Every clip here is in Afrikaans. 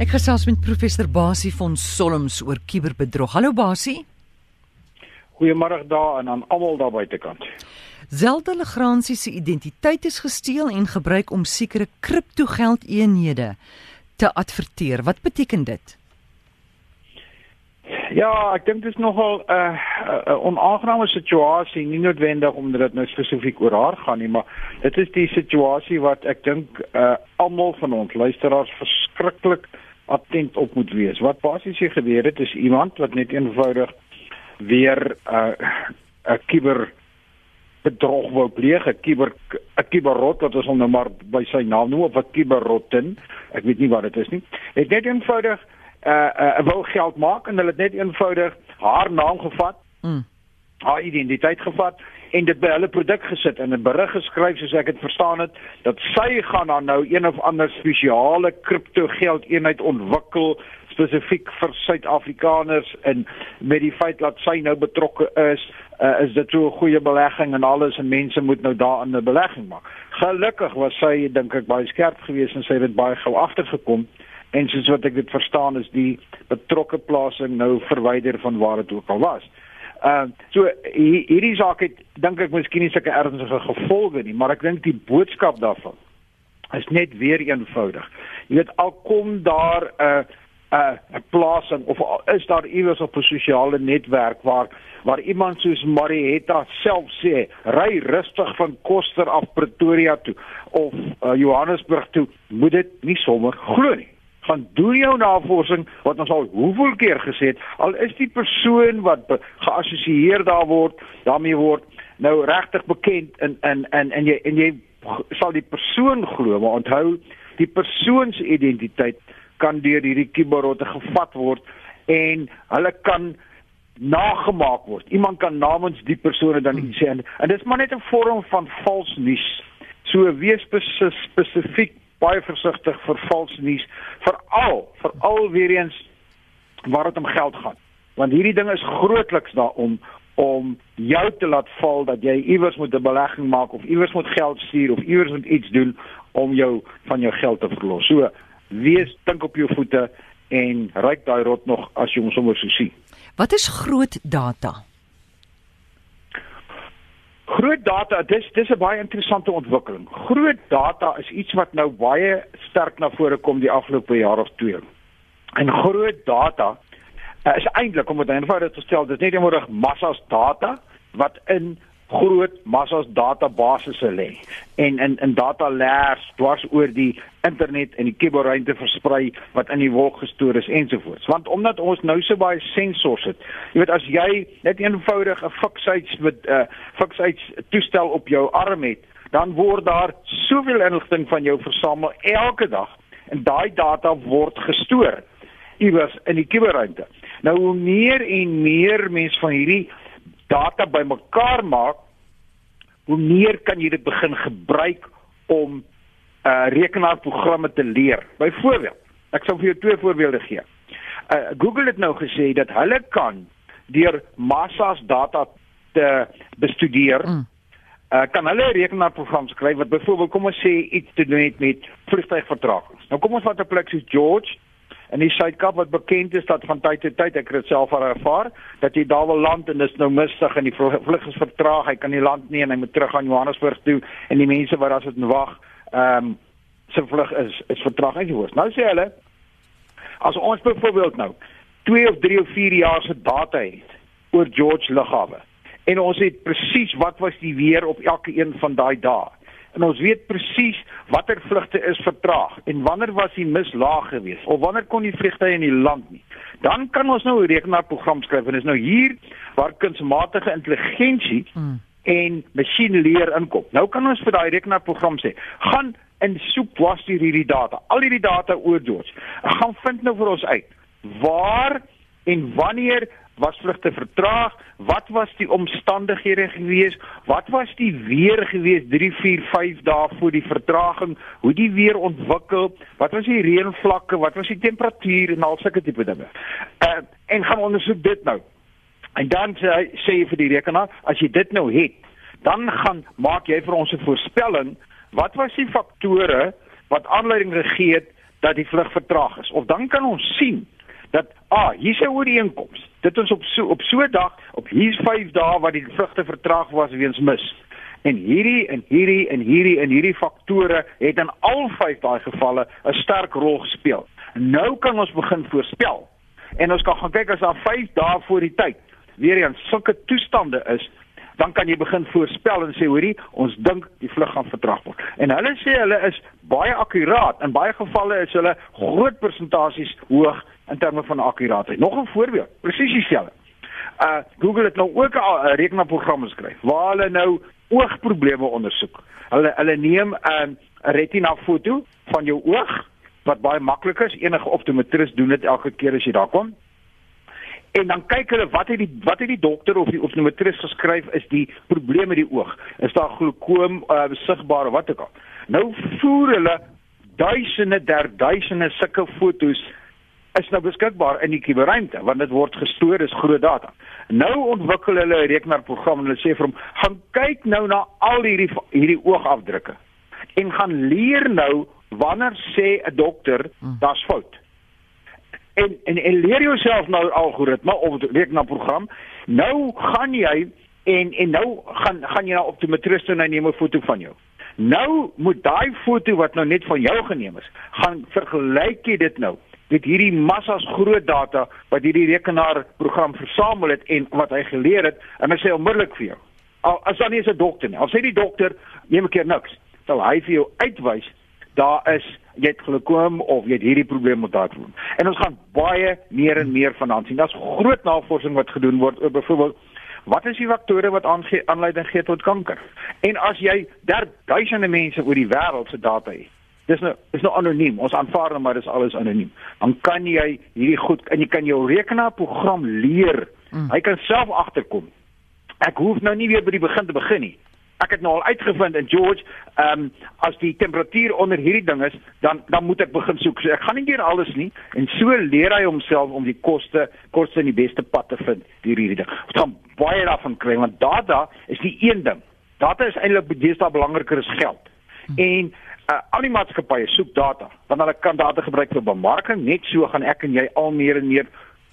Ek gesels met professor Basie van Solms oor kuberbedrog. Hallo Basie. Goeiemôre daar en aan almal daar buitekant. Zelda Legrandsie se identiteit is gesteel en gebruik om sekere kriptogeldeenhede te adverteer. Wat beteken dit? Ja, ek dink dit is nogal 'n uh, uh, onaangename situasie, nie noodwendig omdat dit nou spesifiek oor haar gaan nie, maar dit is die situasie wat ek dink uh, almal van ons luisteraars verskriklik attent op moet wees. Wat basies hier gebeur het is iemand wat net eenvoudig weer 'n uh, 'n kiber bedrog wou pleeg, 'n kiber 'n kiberrot wat ons nou maar by sy naam noem of 'n kiberrotten. Ek weet nie wat dit is nie. Het net eenvoudig uh uh wou geld maak en hulle het net eenvoudig haar naam gevat. Mm. Haar identiteit gevat en dit by hulle produk gesit en 'n berig geskryf soos ek dit verstaan het dat sy gaan dan nou een of ander spesiale kripto geld eenheid ontwikkel spesifiek vir Suid-Afrikaners en met die feit dat sy nou betrokke is, uh, is dit so 'n goeie belegging en alles en mense moet nou daarin 'n belegging maak. Gelukkig was sy dink ek baie skerp geweest en sy het dit baie gou agtergekom en soos wat ek dit verstaan is die betrokke plasing nou verwyder van waar dit ook al was. Ehm uh, so hierdie saak het dink ek miskien nie sulke ernstige gevolge nie, maar ek dink die boodskap daarvan is net weer eenvoudig. Jy weet al kom daar 'n uh, 'n uh, plasing of is daar iewers op 'n sosiale netwerk waar waar iemand soos Marietta self sê ry rustig van Koster af Pretoria toe of uh, Johannesburg toe moet dit nie sommer glo nie gaan doen jou navorsing wat ons al hoeveel keer gesê het al is die persoon wat geassosieer daar word daarmee word nou regtig bekend in in in en jy en jy sal die persoon glo maar onthou die persoon se identiteit kan deur hierdie kiberotte gevat word en hulle kan nagemaak word. Iemand kan namens die persone dan iets sê en, en dit is maar net 'n vorm van vals nuus. So wees spesifiek baie versigtig vir vals nuus, veral veral weer eens waar dit om geld gaan. Want hierdie ding is grootliks daarom om jou te laat val dat jy iewers moet 'n belegging maak of iewers moet geld stuur of iewers moet iets doen om jou van jou geld te verlos. So wees dink op jou voete en ryk daai rot nog as jy hom sommer so sien. Wat is groot data? Groot data, dis dis 'n baie interessante ontwikkeling. Groot data is iets wat nou baie sterk na vore kom die afgelope jaar of twee. En groot data uh, is eintlik om dit eenvoudig te stel, dis net eenvoudig massas data wat in groot massas databasisse lê. En in in data layers dwars oor die internet en die kuberruimte versprei wat in die wolk gestoor is ensovoorts. Want omdat ons nou so baie sensors het jy weet as jy net eenvoudig 'n fiksheids met 'n uh, fiksheids toestel op jou arm het dan word daar soveel inligting van jou versamel elke dag en daai data word gestoor iewers in die kuberruimte nou hoe meer en meer mense van hierdie data bymekaar maak, hoe meer kan jy dit begin gebruik om uh rekenaarprogramme te leer. Byvoorbeeld, ek sal vir jou twee voorbeelde gee. Uh Google het nou gesê dat hulle kan deur massas data te bestudeer. Mm. Uh kan hulle rekenaarprogram skryf wat byvoorbeeld kom ons sê iets te doen het met vliegtuigvertragings. Nou kom ons vat 'n plek soos George in die Suid-Kaap wat bekend is dat van tyd tot tyd ek het dit self ervaar dat jy daar wil land en dit is nou mistig en die vlug is vertraag hy kan nie land nie en hy moet terug aan Johannesburg toe en die mense wat daar sit en wag ehm um, se vlug is is vertraag soos nou sê hulle as ons byvoorbeeld nou 2 of 3 of 4 jaar se data het oor George Lughawe en ons het presies wat was die weer op elke een van daai dae en ons weet presies watter vlugte is vertraag en wanneer was die mis laag geweest of wanneer kon die vliegtye in die land nie. Dan kan ons nou 'n rekenaarprogram skryf en dis nou hier waar kunsmatige intelligensie hmm. en masjienleer inkom. Nou kan ons vir daai rekenaarprogram sê, gaan en soek was hierdie data, al hierdie data oor George. Gaan vind nou vir ons uit waar en wanneer was vlugte vertraag? Wat was die omstandighede gewees? Wat was die weer gewees 3 4 5 dae voor die vertraging? Hoe die weer ontwikkel? Wat was die reënvlakke? Wat was die temperatuur en al sulke tipe dinge? Uh en gaan ondersoek dit nou. En dan sê, sê jy vir die rekenaar, as jy dit nou het, dan gaan maak jy vir ons 'n voorspelling, wat was die faktore wat aanleiding gegee het dat die vlug vertraag is. Of dan kan ons sien dat ah, hier's 'n ooreenkoms. Dit is op so op so 'n dag, op hier's 5 dae wat die vlugte vertraag was weens mis. En hierdie en hierdie en hierdie en hierdie faktore het in al vyf daai gevalle 'n sterk rol gespeel. Nou kan ons begin voorspel. En ons kan gaan kyk as daar 5 dae voor die tyd weer eens sulke toestande is, dan kan jy begin voorspel en sê hoorie, ons dink die vlug gaan vertraag word. En hulle sê hulle is baie akkuraat. In baie gevalle is hulle groot persentasies hoog in terme van akkuraatheid. Nog 'n voorbeeld, presies dieselfde. Uh Google het nou ook 'n rekenaarprogram geskryf waar hulle nou oogprobleme ondersoek. Hulle hulle neem 'n uh, retina foto van jou oog wat baie maklik is. Enige optometris doen dit elke keer as jy daar kom. En dan kyk hulle wat het die wat het die dokter of die optometris geskryf is die probleem met die oog. Is daar glaukoom uh, sigbaar of wat ook al. Nou voer hulle duisende der duisende sulke fotos is nou beskikbaar in die kuberruimte want dit word gestoor is groot data. Nou ontwikkel hulle 'n rekenaarprogram en hulle sê vir hom, "Gaan kyk nou na al hierdie hierdie oogafdrukke en gaan leer nou wanneer sê 'n dokter hmm. daar's fout." En, en en leer jouself nou algoritme of rekenaarprogram. Nou gaan jy en en nou gaan gaan jy na optometrist toe en neem 'n foto van jou. Nou moet daai foto wat nou net van jou geneem is, gaan vergelyk jy dit nou met hierdie massas groot data wat hierdie rekenaarprogram versamel het en wat hy geleer het en hy sê onmiddellik vir jou. Al as dan nie is 'n dokter nie. Al sê die dokter neem 'n keer niks, sal hy vir jou uitwys daar is jy het gekom of jy het hierdie probleem met daardie doen. En ons gaan baie meer en meer vanaand sien. Daar's groot navorsing wat gedoen word oor byvoorbeeld wat is die faktore wat aanleiding gee tot kanker? En as jy daar duisende mense oor die wêreld se data het dis nou is nou anoniem. Ons aanvaar nou maar dis alles anoniem. Dan kan jy hierdie goed en jy kan jou rekenaarprogram leer. Mm. Hy kan self agterkom. Ek hoef nou nie weer by die begin te begin nie. Ek het nou al uitgevind in George, ehm um, as die temperatuur onder hierdie ding is, dan dan moet ek begin soek. So ek gaan nie keer alles nie en so leer hy homself om die koste koste in die beste pad te vind deur hierdie ding. Ons gaan baie daarvan kry want data is die een ding. Data is eintlik baie belangriker as geld. Hmm. En uh, al die maatskappye soek data want hulle kan data gebruik vir bemarking. Net so gaan ek en jy al meer en meer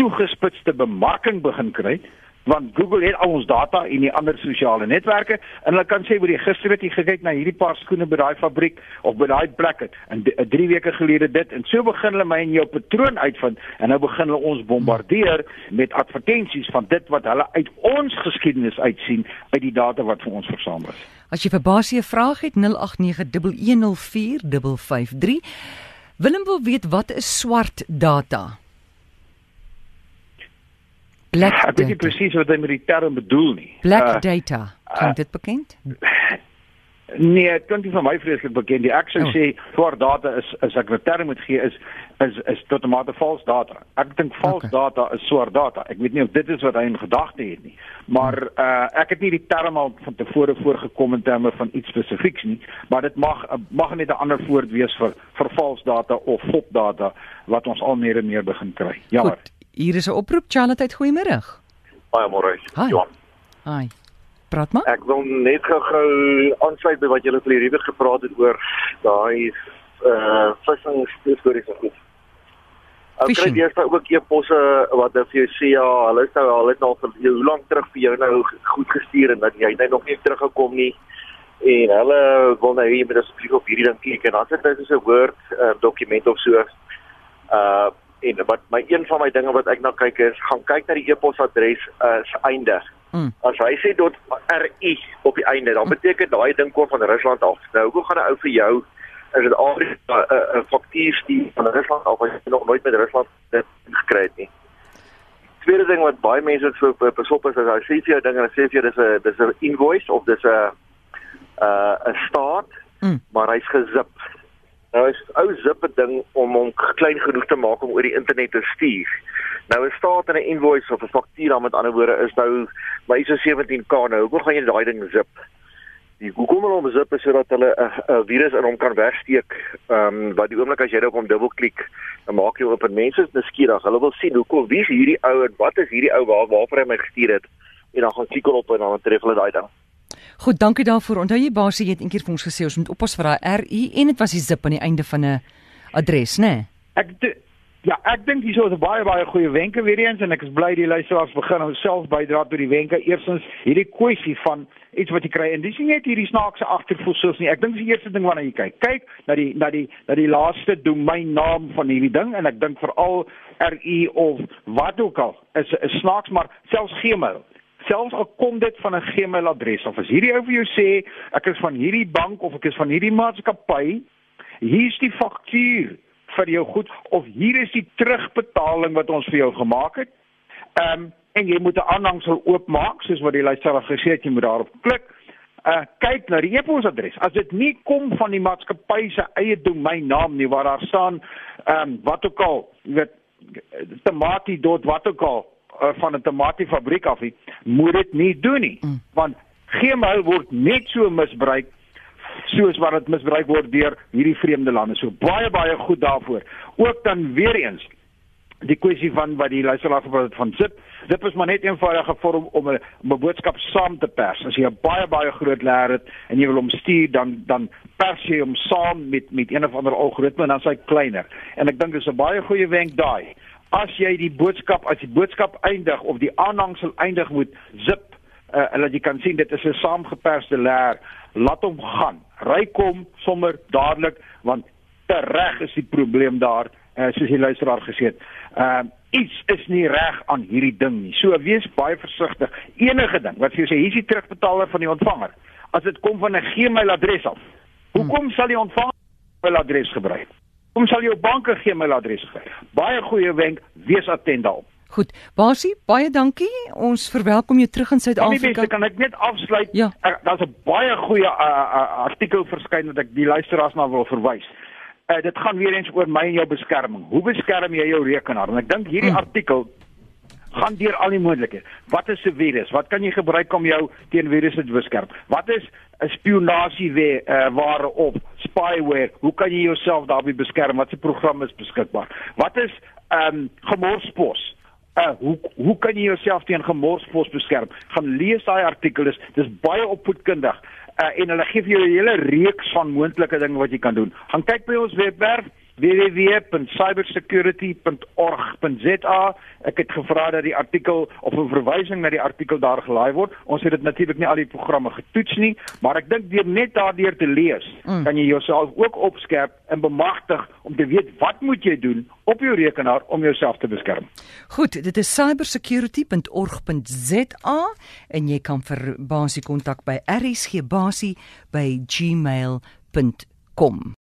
toegespitste bemarking begin kry want Google het al ons data en die ander sosiale netwerke en hulle kan sê oor die gister het jy gekyk na hierdie paar skoene by daai fabriek of by daai plek het en 3 weke gelede dit en so begin hulle my en jou patroon uitvind en nou begin hulle ons bombardeer met advertensies van dit wat hulle uit ons geskiedenis uitsien uit die data wat vir ons versamel is. As jy vir Basie 'n vraag het 0891104553 Willem wil weet wat is swart data? Black data. Ek weet nie presies wat hy met die term bedoel nie. Black uh, data. Kan uh, dit bekend? Nee, dit nie van my vreeslik bekend nie. Ek sou oh. sê swart data is as ek 'n term moet gee is is is tot 'n mate vals data. Ek dink vals okay. data is swart data. Ek weet nie of dit is wat hy in gedagte het nie. Maar uh ek het nie die term al van tevore voorgekom in terme van iets spesifieks nie, maar dit mag mag net 'n ander woord wees vir vir vals data of fop data wat ons al meer en meer begin kry. Jammer. Goed. Hier is 'n oproep Charlotte, goeiemôre. Baie môre. Ja. Hi. Praat maar. Ek wil net gou-gou aansluit by wat julle vir die River gepraat het oor daai uh vissing stories en goed. Ek kry eers nou ook e-posse wat dan vir jou sê ja, hulle is nou al het nou vir jou hoe lank terug vir jou nou goed gestuur en dat jy net nog nie teruggekom nie. En hulle wil nou hier met asseblief op hierdie ding kyk en dan sit dit so 'n Word uh, dokument of so. Uh en wat my een van my dinge wat ek nou kyk is, gaan kyk na die e-posadres uh, se einde. Mm. As hy sê .ri op die einde, dan beteken daai ding kom van Rusland af. Nou hoe gaan 'n ou vir jou is dit al 'n uh, uh, faktuur stuur van Rusland af as jy nog nooit met Rusland dit gekry het nie. Tweede ding wat baie mense so besop is, is jy sê jy ding en sê jy dis 'n dis 'n invoice of dis 'n uh 'n staat, mm. maar hy's gezip. Nou is ou zippe ding om hom klein genoeg te maak om oor die internet te stuur. Nou 'n staat en 'n invoice of 'n faktuur met ander woorde is nou my ISO 17K nou. Hoe gaan jy daai ding zip? Die Google hom zip sodat hulle 'n virus in hom kan wegsteek. Ehm um, wat die oomblik as jy daarop dubbelklik, dan maak jy oop en mense is nuuskierig. Hulle wil sien hoekom wie is hierdie ou en wat is hierdie ou waar waarvoor hy my gestuur het en dan gaan klik op en dan tref hulle daai ding. Goed, dankie daarvoor. Onthou jy basie het eendag vir ons gesê ons moet oppas vir daai RI en dit was die zip aan die einde van 'n adres, né? Nee? Ek Ja, ek dink hier is baie baie goeie wenke weer eens en ek is bly die luisteraars begin homself bydra tot die wenke. Eerstens hierdie kwessie van iets wat jy kry en dis nie net hierdie snaakse agtervoegsels nie. Ek dink die eerste ding waarna jy kyk, kyk na die na die na die laaste domeinnaam van hierdie ding en ek dink veral RU of wat ook al is 'n snaaks maar selfs Gmail selfs al kom dit van 'n Gmail adres of as hierdie ou vir jou sê ek is van hierdie bank of ek is van hierdie maatskappy, hier's die faktuur vir jou goed of hier is die terugbetaling wat ons vir jou gemaak het. Ehm um, en jy moet 'n aanhangsel oopmaak soos wat die luisteraar gesê het jy moet daarop klik. Uh kyk na die e-posadres. As dit nie kom van die maatskappy se eie domeinnaam nie waar daar staan ehm um, wat ook al, jy weet tomatie dot wat ook al uh, van 'n tomatiefabriek af nie, moet dit nie doen nie. Mm. Want Gmail word net so misbruik soos wat dit misbruik word deur hierdie vreemde lande. So baie baie goed daarvoor. Ook dan weer eens die kwessie van wat die luisteraar gepraat het van Zip. Zip is maar net eenvoudige vorm om 'n 'n boodskap saam te pers. As jy 'n baie baie groot leer het en jy wil hom stuur dan dan pers jy hom saam met met een of ander algoritme en dan s'hy kleiner. En ek dink dis 'n baie goeie wenk daai. As jy die boodskap as die boodskap eindig of die aanhangsel eindig met Zip uh, en dat jy kan sien dit is 'n saamgeperste leer laat hom gaan. Ry kom sommer dadelik want tereg is die probleem daar uh, soos die luisteraar gesê het. Ehm uh, iets is nie reg aan hierdie ding nie. So wees baie versigtig. Enige ding wat jy sê hier is die terugbetaler van die ontvanger. As dit kom van 'n Gmail adres af. Hoekom hmm. sal die ontvanger 'n adres gebruik? Hoekom sal jou bank 'n Gmail adres gebruik? Baie goeie wenk, wees attent daarop. Goed, Basie, baie dankie. Ons verwelkom jou terug in Suid-Afrika. Kan ek net afsluit? Ja. Daar's 'n baie goeie uh, uh, artikel verskyn wat ek die luisteraars na wil verwys. Uh, dit gaan weer eens oor my en jou beskerming. Hoe beskerm jy jou rekenaar? En ek dink hierdie hmm. artikel gaan deur al die moontlikhede. Wat is 'n virus? Wat kan jy gebruik om jou teen virusse te beskerm? Wat is 'n spionasie uh, ware op spyware? Hoe kan jy jouself daarby beskerm? Watse programme is beskikbaar? Wat is ehm um, gemorspos? uh, hoe hoe kan jy jouself teen gemorspos beskerm? Gaan lees daai artikel, dis dis baie opvoedkundig. Uh, en hulle gee vir jou 'n hele reeks van moontlike dinge wat jy kan doen. Gaan kyk by ons webwerf www.cybersecurity.org.za. Ek het gevra dat die artikel of 'n verwysing na die artikel daar gelaai word. Ons het dit natuurlik nie al die programme getoets nie, maar ek dink deur net daardeur te lees, mm. kan jy jouself ook opskerp en bemagtig om te weet wat moet jy doen op jou rekenaar om jouself te beskerm. Goed, dit is cybersecurity.org.za en jy kan vir basie kontak by rsgbasie by gmail.com.